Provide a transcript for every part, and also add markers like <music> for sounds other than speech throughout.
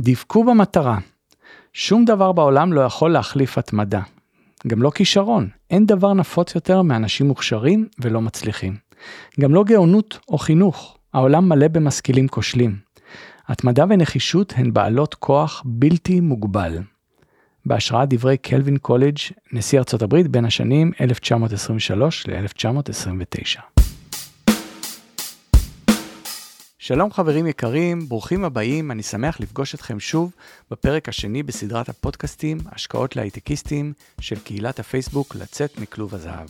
דבקו במטרה. שום דבר בעולם לא יכול להחליף התמדה. גם לא כישרון, אין דבר נפוץ יותר מאנשים מוכשרים ולא מצליחים. גם לא גאונות או חינוך, העולם מלא במשכילים כושלים. התמדה ונחישות הן בעלות כוח בלתי מוגבל. בהשראת דברי קלווין קולג', נשיא ארצות הברית בין השנים 1923 ל-1929. שלום חברים יקרים, ברוכים הבאים, אני שמח לפגוש אתכם שוב בפרק השני בסדרת הפודקאסטים, השקעות להייטקיסטים של קהילת הפייסבוק לצאת מכלוב הזהב.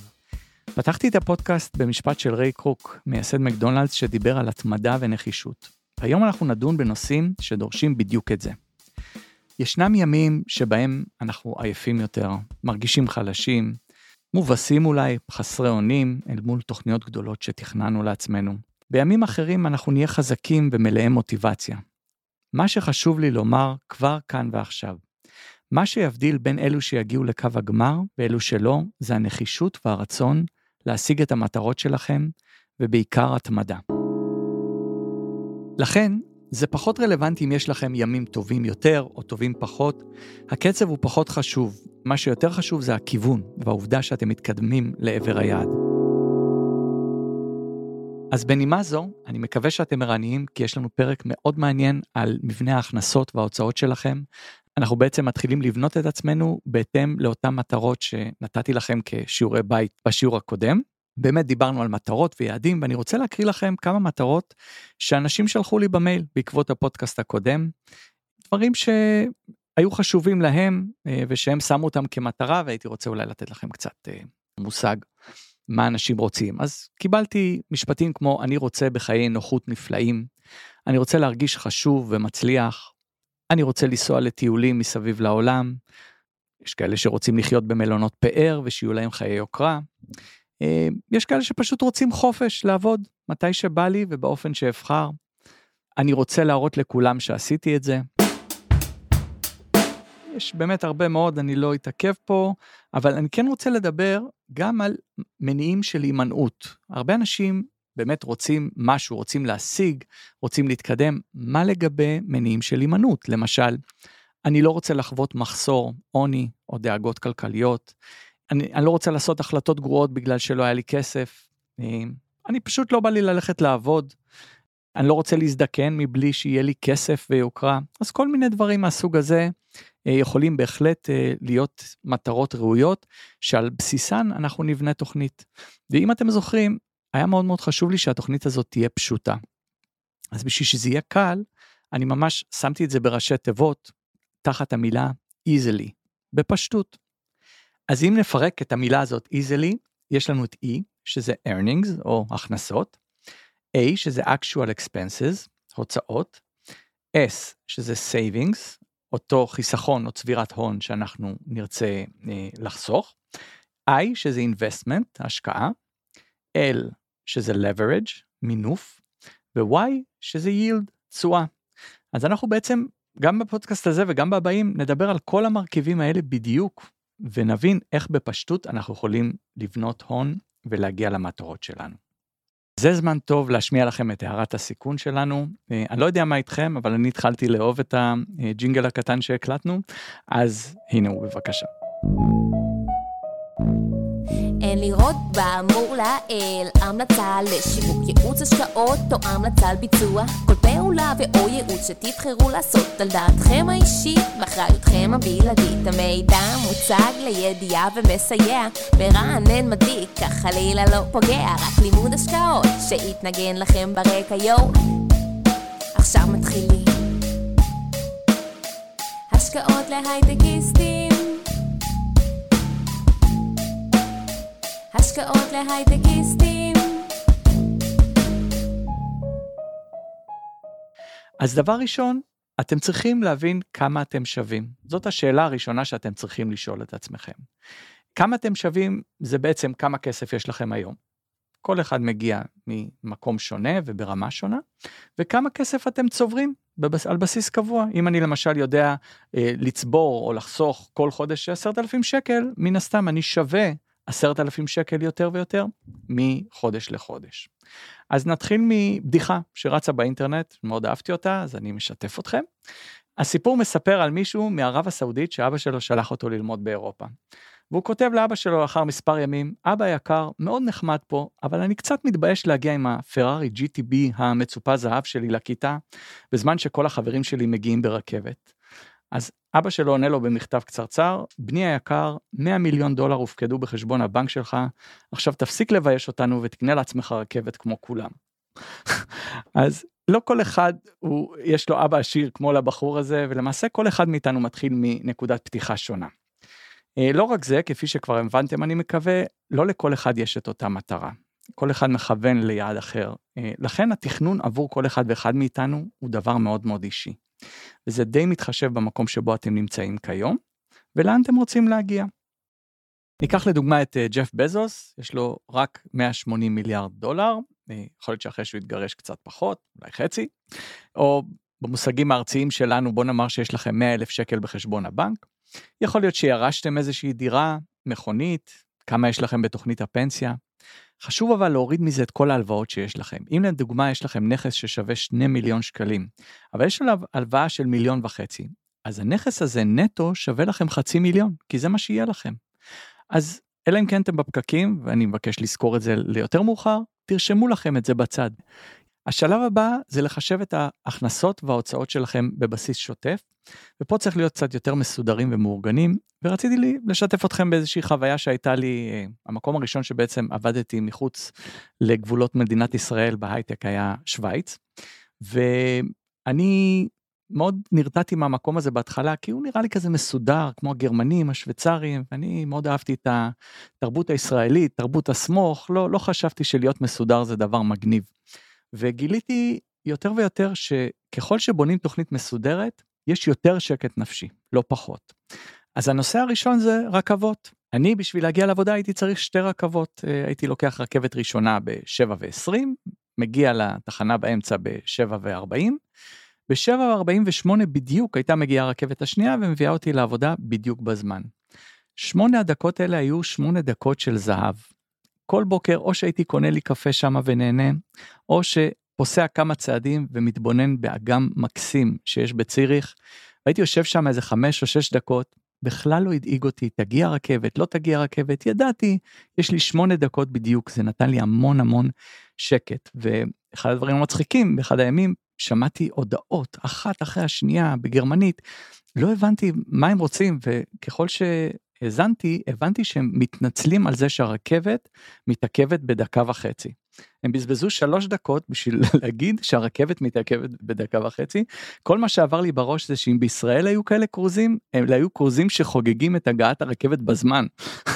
פתחתי את הפודקאסט במשפט של ריי קרוק, מייסד מקדונלדס שדיבר על התמדה ונחישות. היום אנחנו נדון בנושאים שדורשים בדיוק את זה. ישנם ימים שבהם אנחנו עייפים יותר, מרגישים חלשים, מובסים אולי, חסרי אונים, אל מול תוכניות גדולות שתכננו לעצמנו. בימים אחרים אנחנו נהיה חזקים ומלאי מוטיבציה. מה שחשוב לי לומר כבר כאן ועכשיו, מה שיבדיל בין אלו שיגיעו לקו הגמר ואלו שלא, זה הנחישות והרצון להשיג את המטרות שלכם, ובעיקר התמדה. לכן, זה פחות רלוונטי אם יש לכם ימים טובים יותר או טובים פחות, הקצב הוא פחות חשוב, מה שיותר חשוב זה הכיוון והעובדה שאתם מתקדמים לעבר היעד. אז בנימה זו, אני מקווה שאתם ערניים, כי יש לנו פרק מאוד מעניין על מבנה ההכנסות וההוצאות שלכם. אנחנו בעצם מתחילים לבנות את עצמנו בהתאם לאותן מטרות שנתתי לכם כשיעורי בית בשיעור הקודם. באמת דיברנו על מטרות ויעדים, ואני רוצה להקריא לכם כמה מטרות שאנשים שלחו לי במייל בעקבות הפודקאסט הקודם. דברים שהיו חשובים להם אה, ושהם שמו אותם כמטרה, והייתי רוצה אולי לתת לכם קצת אה, מושג מה אנשים רוצים. אז קיבלתי משפטים כמו אני רוצה בחיי נוחות נפלאים, אני רוצה להרגיש חשוב ומצליח, אני רוצה לנסוע לטיולים מסביב לעולם, יש כאלה שרוצים לחיות במלונות פאר ושיהיו להם חיי יוקרה. אה, יש כאלה שפשוט רוצים חופש לעבוד מתי שבא לי ובאופן שאבחר. אני רוצה להראות לכולם שעשיתי את זה. יש באמת הרבה מאוד, אני לא אתעכב פה, אבל אני כן רוצה לדבר גם על מניעים של הימנעות. הרבה אנשים באמת רוצים משהו, רוצים להשיג, רוצים להתקדם. מה לגבי מניעים של הימנעות? למשל, אני לא רוצה לחוות מחסור, עוני או דאגות כלכליות. אני, אני לא רוצה לעשות החלטות גרועות בגלל שלא היה לי כסף. אני, אה, אני פשוט לא בא לי ללכת לעבוד. אני לא רוצה להזדקן מבלי שיהיה לי כסף ויוקרה. אז כל מיני דברים מהסוג הזה יכולים בהחלט אה, להיות מטרות ראויות שעל בסיסן אנחנו נבנה תוכנית. ואם אתם זוכרים, היה מאוד מאוד חשוב לי שהתוכנית הזאת תהיה פשוטה. אז בשביל שזה יהיה קל, אני ממש שמתי את זה בראשי תיבות תחת המילה easily, בפשטות. אז אם נפרק את המילה הזאת easily, יש לנו את E, שזה earnings או הכנסות, A, שזה actual expenses, הוצאות, S, שזה savings, אותו חיסכון או צבירת הון שאנחנו נרצה אה, לחסוך, I, שזה investment, השקעה, L, שזה leverage, מינוף, ו-Y, שזה yield, תשואה. אז אנחנו בעצם, גם בפודקאסט הזה וגם בבאים, נדבר על כל המרכיבים האלה בדיוק, ונבין איך בפשטות אנחנו יכולים לבנות הון ולהגיע למטרות שלנו. זה זמן טוב להשמיע לכם את הערת הסיכון שלנו. אה, אני לא יודע מה איתכם, אבל אני התחלתי לאהוב את הג'ינגל הקטן שהקלטנו, אז הנה הוא בבקשה. באמור לעיל. המלצה לשיווק ייעוץ השקעות או המלצה על ביצוע. כל פעולה ואו ייעוץ שתבחרו לעשות על דעתכם האישית ואחריותכם הבלעדית. המידע מוצג לידיעה ומסייע. מרענן מדיק כך חלילה לא פוגע. רק לימוד השקעות שיתנגן לכם ברקע יואו. עכשיו מתחילים. השקעות להייטקיסטים השקעות להייטקיסטים. אז דבר ראשון, אתם צריכים להבין כמה אתם שווים. זאת השאלה הראשונה שאתם צריכים לשאול את עצמכם. כמה אתם שווים זה בעצם כמה כסף יש לכם היום. כל אחד מגיע ממקום שונה וברמה שונה, וכמה כסף אתם צוברים בבס, על בסיס קבוע. אם אני למשל יודע אה, לצבור או לחסוך כל חודש 10,000 שקל, מן הסתם אני שווה עשרת אלפים שקל יותר ויותר מחודש לחודש. אז נתחיל מבדיחה שרצה באינטרנט, מאוד אהבתי אותה, אז אני משתף אתכם. הסיפור מספר על מישהו מערב הסעודית שאבא שלו שלח אותו ללמוד באירופה. והוא כותב לאבא שלו לאחר מספר ימים, אבא יקר, מאוד נחמד פה, אבל אני קצת מתבייש להגיע עם הפרארי GTB המצופה זהב שלי לכיתה, בזמן שכל החברים שלי מגיעים ברכבת. אז אבא שלו עונה לו במכתב קצרצר, בני היקר, 100 מיליון דולר הופקדו בחשבון הבנק שלך, עכשיו תפסיק לבייש אותנו ותקנה לעצמך רכבת כמו כולם. <laughs> אז לא כל אחד הוא, יש לו אבא עשיר כמו לבחור הזה, ולמעשה כל אחד מאיתנו מתחיל מנקודת פתיחה שונה. אה, לא רק זה, כפי שכבר הבנתם אני מקווה, לא לכל אחד יש את אותה מטרה. כל אחד מכוון ליעד אחר. אה, לכן התכנון עבור כל אחד ואחד מאיתנו הוא דבר מאוד מאוד אישי. וזה די מתחשב במקום שבו אתם נמצאים כיום, ולאן אתם רוצים להגיע. ניקח לדוגמה את אה, ג'ף בזוס, יש לו רק 180 מיליארד דולר, יכול להיות שאחרי שהוא יתגרש קצת פחות, אולי חצי, או במושגים הארציים שלנו בוא נאמר שיש לכם 100 אלף שקל בחשבון הבנק. יכול להיות שירשתם איזושהי דירה, מכונית, כמה יש לכם בתוכנית הפנסיה. חשוב אבל להוריד מזה את כל ההלוואות שיש לכם. אם לדוגמה יש לכם נכס ששווה 2 מיליון שקלים, אבל יש עליו הלוואה של מיליון וחצי, אז הנכס הזה נטו שווה לכם חצי מיליון, כי זה מה שיהיה לכם. אז אלא אם כן אתם בפקקים, ואני מבקש לזכור את זה ליותר מאוחר, תרשמו לכם את זה בצד. השלב הבא זה לחשב את ההכנסות וההוצאות שלכם בבסיס שוטף, ופה צריך להיות קצת יותר מסודרים ומאורגנים, ורציתי לי לשתף אתכם באיזושהי חוויה שהייתה לי, אה, המקום הראשון שבעצם עבדתי מחוץ לגבולות מדינת ישראל בהייטק היה שווייץ, ואני מאוד נרתעתי מהמקום הזה בהתחלה, כי הוא נראה לי כזה מסודר, כמו הגרמנים, השוויצרים, ואני מאוד אהבתי את התרבות הישראלית, תרבות הסמוך, לא, לא חשבתי שלהיות מסודר זה דבר מגניב. וגיליתי יותר ויותר שככל שבונים תוכנית מסודרת, יש יותר שקט נפשי, לא פחות. אז הנושא הראשון זה רכבות. אני בשביל להגיע לעבודה הייתי צריך שתי רכבות, אה, הייתי לוקח רכבת ראשונה ב-7 ו-20, מגיע לתחנה באמצע ב-7 ו-40, ב-7 ו-48 בדיוק הייתה מגיעה הרכבת השנייה ומביאה אותי לעבודה בדיוק בזמן. שמונה הדקות האלה היו שמונה דקות של זהב. כל בוקר או שהייתי קונה לי קפה שמה ונהנה, או שפוסע כמה צעדים ומתבונן באגם מקסים שיש בציריך. הייתי יושב שם איזה חמש או שש דקות, בכלל לא הדאיג אותי, תגיע רכבת, לא תגיע רכבת, ידעתי, יש לי שמונה דקות בדיוק, זה נתן לי המון המון שקט. ואחד הדברים המצחיקים, באחד הימים שמעתי הודעות אחת אחרי השנייה בגרמנית, לא הבנתי מה הם רוצים, וככל ש... האזנתי, הבנתי שהם מתנצלים על זה שהרכבת מתעכבת בדקה וחצי. הם בזבזו שלוש דקות בשביל <laughs> להגיד שהרכבת מתעכבת בדקה וחצי. כל מה שעבר לי בראש זה שאם בישראל היו כאלה כרוזים, הם היו כרוזים שחוגגים את הגעת הרכבת בזמן. <laughs>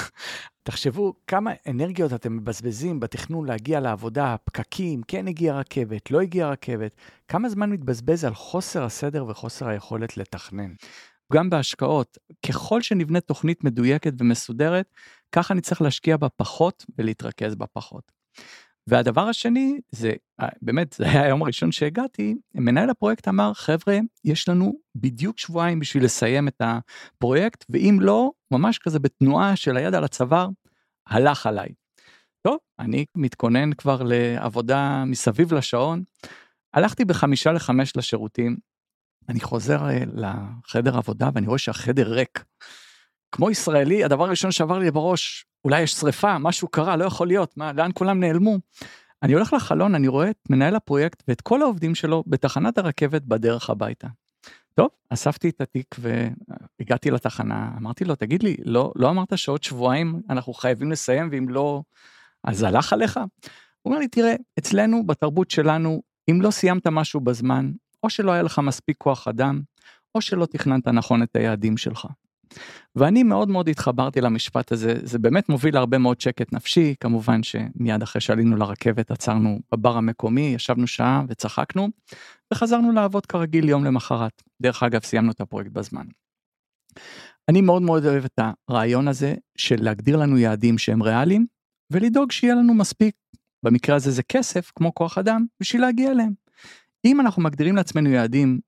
תחשבו כמה אנרגיות אתם מבזבזים בתכנון להגיע לעבודה, פקקים, כן הגיעה רכבת, לא הגיעה רכבת, כמה זמן מתבזבז על חוסר הסדר וחוסר היכולת לתכנן. גם בהשקעות, ככל שנבנה תוכנית מדויקת ומסודרת, ככה נצטרך להשקיע בה פחות ולהתרכז בה פחות. והדבר השני, זה אה, באמת, זה היה היום הראשון שהגעתי, מנהל הפרויקט אמר, חבר'ה, יש לנו בדיוק שבועיים בשביל לסיים את הפרויקט, ואם לא, ממש כזה בתנועה של היד על הצוואר, הלך עליי. טוב, אני מתכונן כבר לעבודה מסביב לשעון. הלכתי בחמישה לחמש לשירותים, אני חוזר אה, לחדר עבודה ואני רואה שהחדר ריק. כמו ישראלי, הדבר הראשון שעבר לי בראש, אולי יש שריפה, משהו קרה, לא יכול להיות, מה, לאן כולם נעלמו? אני הולך לחלון, אני רואה את מנהל הפרויקט ואת כל העובדים שלו בתחנת הרכבת בדרך הביתה. טוב, אספתי את התיק והגעתי לתחנה, אמרתי לו, תגיד לי, לא, לא אמרת שעוד שבועיים אנחנו חייבים לסיים, ואם לא, אז הלך עליך? הוא אומר לי, תראה, אצלנו, בתרבות שלנו, אם לא סיימת משהו בזמן, או שלא היה לך מספיק כוח אדם, או שלא תכננת נכון את היעדים שלך. ואני מאוד מאוד התחברתי למשפט הזה, זה באמת מוביל להרבה מאוד שקט נפשי, כמובן שמיד אחרי שעלינו לרכבת עצרנו בבר המקומי, ישבנו שעה וצחקנו, וחזרנו לעבוד כרגיל יום למחרת. דרך אגב, סיימנו את הפרויקט בזמן. אני מאוד מאוד אוהב את הרעיון הזה של להגדיר לנו יעדים שהם ריאליים, ולדאוג שיהיה לנו מספיק, במקרה הזה זה כסף, כמו כוח אדם, בשביל להגיע אליהם. אם אנחנו מגדירים לעצמנו יעדים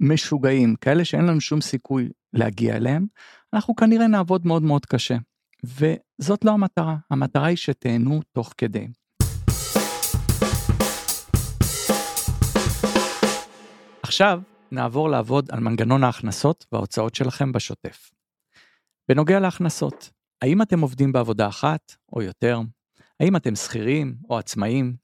משוגעים, כאלה שאין לנו שום סיכוי להגיע אליהם, אנחנו כנראה נעבוד מאוד מאוד קשה. וזאת לא המטרה, המטרה היא שתהנו תוך כדי. עכשיו, נעבור לעבוד על מנגנון ההכנסות וההוצאות שלכם בשוטף. בנוגע להכנסות, האם אתם עובדים בעבודה אחת או יותר? האם אתם שכירים או עצמאים?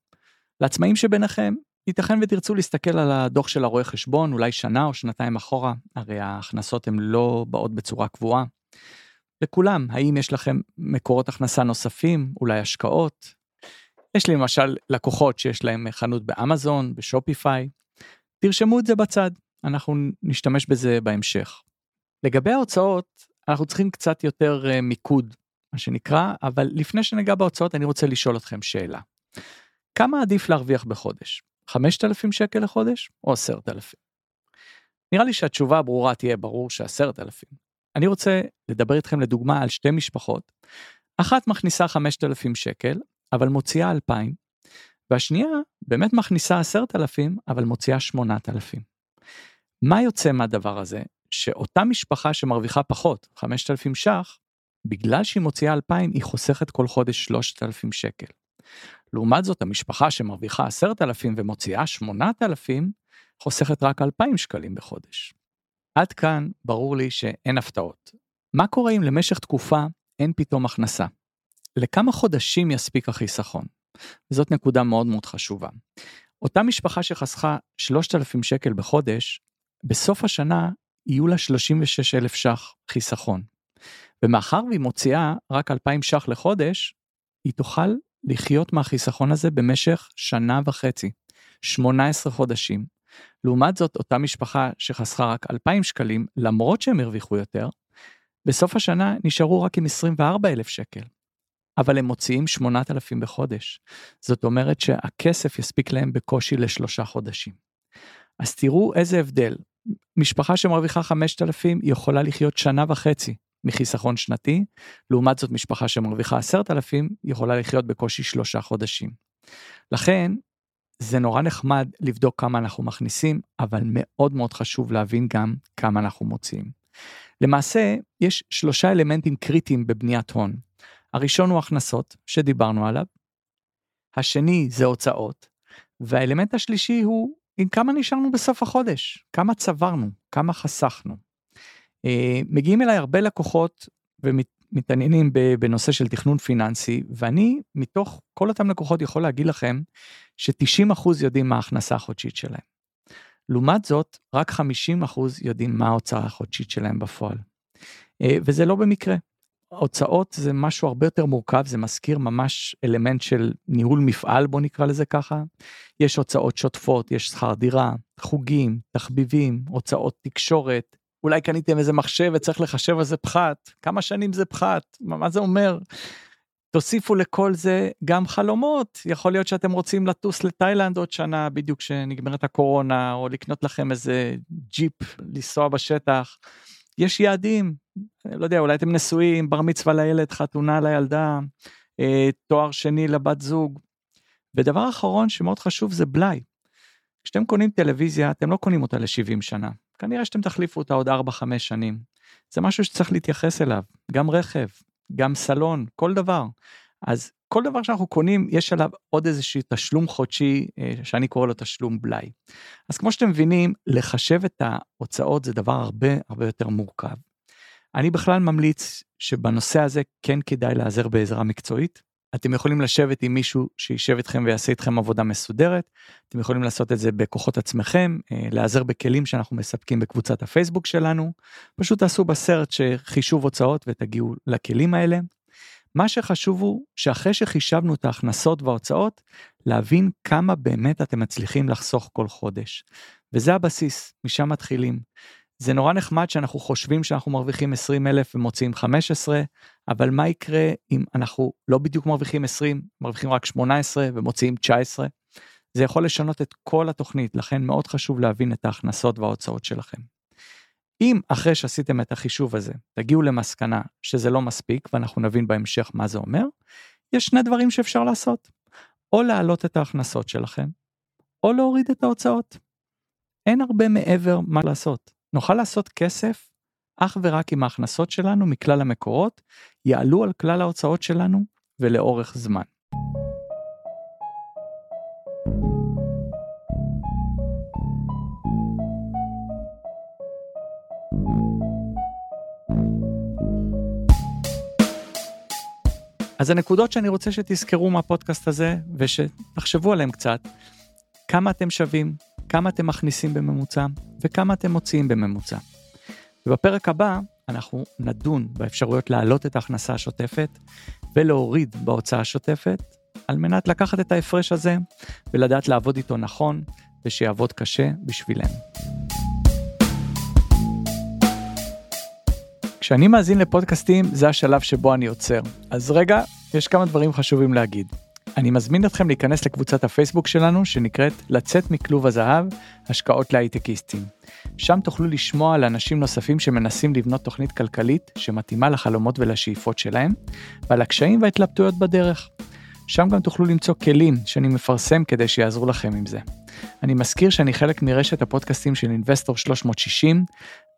לעצמאים שביניכם, ייתכן ותרצו להסתכל על הדוח של הרואה חשבון אולי שנה או שנתיים אחורה, הרי ההכנסות הן לא באות בצורה קבועה. לכולם, האם יש לכם מקורות הכנסה נוספים, אולי השקעות? יש לי למשל לקוחות שיש להם חנות באמזון, בשופיפיי. תרשמו את זה בצד, אנחנו נשתמש בזה בהמשך. לגבי ההוצאות, אנחנו צריכים קצת יותר uh, מיקוד, מה שנקרא, אבל לפני שניגע בהוצאות אני רוצה לשאול אתכם שאלה. כמה עדיף להרוויח בחודש? 5,000 שקל לחודש או 10,000? נראה לי שהתשובה הברורה תהיה ברור ש-10,000. אני רוצה לדבר איתכם לדוגמה על שתי משפחות. אחת מכניסה 5,000 שקל, אבל מוציאה 2,000, והשנייה באמת מכניסה 10,000, אבל מוציאה 8,000. מה יוצא מהדבר הזה? שאותה משפחה שמרוויחה פחות, 5,000 ש"ח, בגלל שהיא מוציאה 2,000, היא חוסכת כל חודש 3,000 שקל. לעומת זאת, המשפחה שמרוויחה 10,000 ומוציאה 8,000, חוסכת רק 2,000 שקלים בחודש. עד כאן ברור לי שאין הפתעות. מה קורה אם למשך תקופה אין פתאום הכנסה? לכמה חודשים יספיק החיסכון? זאת נקודה מאוד מאוד חשובה. אותה משפחה שחסכה 3,000 שקל בחודש, בסוף השנה יהיו לה 36,000 ש"ח חיסכון. ומאחר והיא מוציאה רק 2,000 ש"ח לחודש, היא תוכל לחיות מהחיסכון הזה במשך שנה וחצי, 18 חודשים. לעומת זאת, אותה משפחה שחסכה רק 2,000 שקלים, למרות שהם הרוויחו יותר, בסוף השנה נשארו רק עם 24,000 שקל. אבל הם מוציאים 8,000 בחודש. זאת אומרת שהכסף יספיק להם בקושי לשלושה חודשים. אז תראו איזה הבדל. משפחה שמרוויחה 5,000 יכולה לחיות שנה וחצי מחיסכון שנתי, לעומת זאת משפחה שמרוויחה 10,000 יכולה לחיות בקושי שלושה חודשים. לכן, זה נורא נחמד לבדוק כמה אנחנו מכניסים, אבל מאוד מאוד חשוב להבין גם כמה אנחנו מוציאים. למעשה, יש שלושה אלמנטים קריטיים בבניית הון. הראשון הוא הכנסות, שדיברנו עליו. השני זה הוצאות. והאלמנט השלישי הוא עם כמה נשארנו בסוף החודש, כמה צברנו, כמה חסכנו. אה, מגיעים אליי הרבה לקוחות ומתעניינים בנושא של תכנון פיננסי, ואני מתוך כל אותם לקוחות יכול להגיד לכם ש-90% יודעים מה ההכנסה החודשית שלהם. לעומת זאת, רק 50% יודעים מה ההוצאה החודשית שלהם בפועל. אה, וזה לא במקרה. הוצאות זה משהו הרבה יותר מורכב, זה מזכיר ממש אלמנט של ניהול מפעל, בוא נקרא לזה ככה. יש הוצאות שוטפות, יש שכר דירה, חוגים, תחביבים, הוצאות תקשורת, אולי קניתם איזה מחשב וצריך לחשב על זה פחת, כמה שנים זה פחת, מה זה אומר? תוסיפו לכל זה גם חלומות, יכול להיות שאתם רוצים לטוס לתאילנד עוד שנה בדיוק כשנגמרת הקורונה, או לקנות לכם איזה ג'יפ לנסוע בשטח. יש יעדים, לא יודע, אולי אתם נשואים, בר מצווה לילד, חתונה לילדה, אה, תואר שני לבת זוג. ודבר אחרון שמאוד חשוב זה בלאי. כשאתם קונים טלוויזיה, אתם לא קונים אותה ל-70 שנה. כנראה שאתם תחליפו אותה עוד 4-5 שנים. זה משהו שצריך להתייחס אליו, גם רכב, גם סלון, כל דבר. אז כל דבר שאנחנו קונים, יש עליו עוד איזשהו תשלום חודשי, אה, שאני קורא לו תשלום בלאי. אז כמו שאתם מבינים, לחשב את ההוצאות זה דבר הרבה הרבה יותר מורכב. אני בכלל ממליץ שבנושא הזה כן כדאי להיעזר בעזרה מקצועית. אתם יכולים לשבת עם מישהו שישב איתכם ויעשה איתכם עבודה מסודרת, אתם יכולים לעשות את זה בכוחות עצמכם, אה, להיעזר בכלים שאנחנו מספקים בקבוצת הפייסבוק שלנו, פשוט תעשו בסרט שחישוב הוצאות ותגיעו לכלים האלה. מה שחשוב הוא שאחרי שחישבנו את ההכנסות וההוצאות, להבין כמה באמת אתם מצליחים לחסוך כל חודש. וזה הבסיס, משם מתחילים. זה נורא נחמד שאנחנו חושבים שאנחנו מרוויחים 20 אלף ומוציאים 15, אבל מה יקרה אם אנחנו לא בדיוק מרוויחים 20, מרוויחים רק 18 ומוציאים 19? זה יכול לשנות את כל התוכנית, לכן מאוד חשוב להבין את ההכנסות וההוצאות שלכם. אם אחרי שעשיתם את החישוב הזה תגיעו למסקנה שזה לא מספיק ואנחנו נבין בהמשך מה זה אומר, יש שני דברים שאפשר לעשות. או להעלות את ההכנסות שלכם, או להוריד את ההוצאות. אין הרבה מעבר מה לעשות. נוכל לעשות כסף אך ורק אם ההכנסות שלנו מכלל המקורות יעלו על כלל ההוצאות שלנו ולאורך זמן. אז הנקודות שאני רוצה שתזכרו מהפודקאסט הזה ושתחשבו עליהן קצת, כמה אתם שווים, כמה אתם מכניסים בממוצע, וכמה אתם מוציאים בממוצע. ובפרק הבא אנחנו נדון באפשרויות להעלות את ההכנסה השוטפת ולהוריד בהוצאה השוטפת, על מנת לקחת את ההפרש הזה ולדעת לעבוד איתו נכון, ושיעבוד קשה בשבילנו. כשאני מאזין לפודקאסטים, זה השלב שבו אני עוצר. אז רגע, יש כמה דברים חשובים להגיד. אני מזמין אתכם להיכנס לקבוצת הפייסבוק שלנו, שנקראת לצאת מכלוב הזהב, השקעות להייטקיסטים. שם תוכלו לשמוע על אנשים נוספים שמנסים לבנות תוכנית כלכלית שמתאימה לחלומות ולשאיפות שלהם, ועל הקשיים וההתלבטויות בדרך. שם גם תוכלו למצוא כלים שאני מפרסם כדי שיעזרו לכם עם זה. אני מזכיר שאני חלק מרשת הפודקאסטים של אינבסטור 360,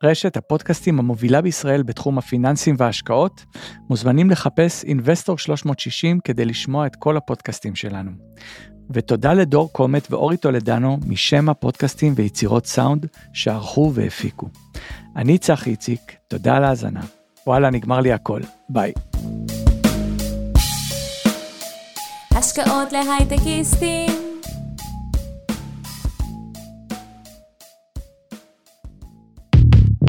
רשת הפודקאסטים המובילה בישראל בתחום הפיננסים וההשקעות. מוזמנים לחפש אינבסטור 360 כדי לשמוע את כל הפודקאסטים שלנו. ותודה לדור קומט ואורי טולדנו משם הפודקאסטים ויצירות סאונד שערכו והפיקו. אני צחי איציק, תודה על ההאזנה. וואלה, נגמר לי הכל. ביי. השקעות להייטקיסטים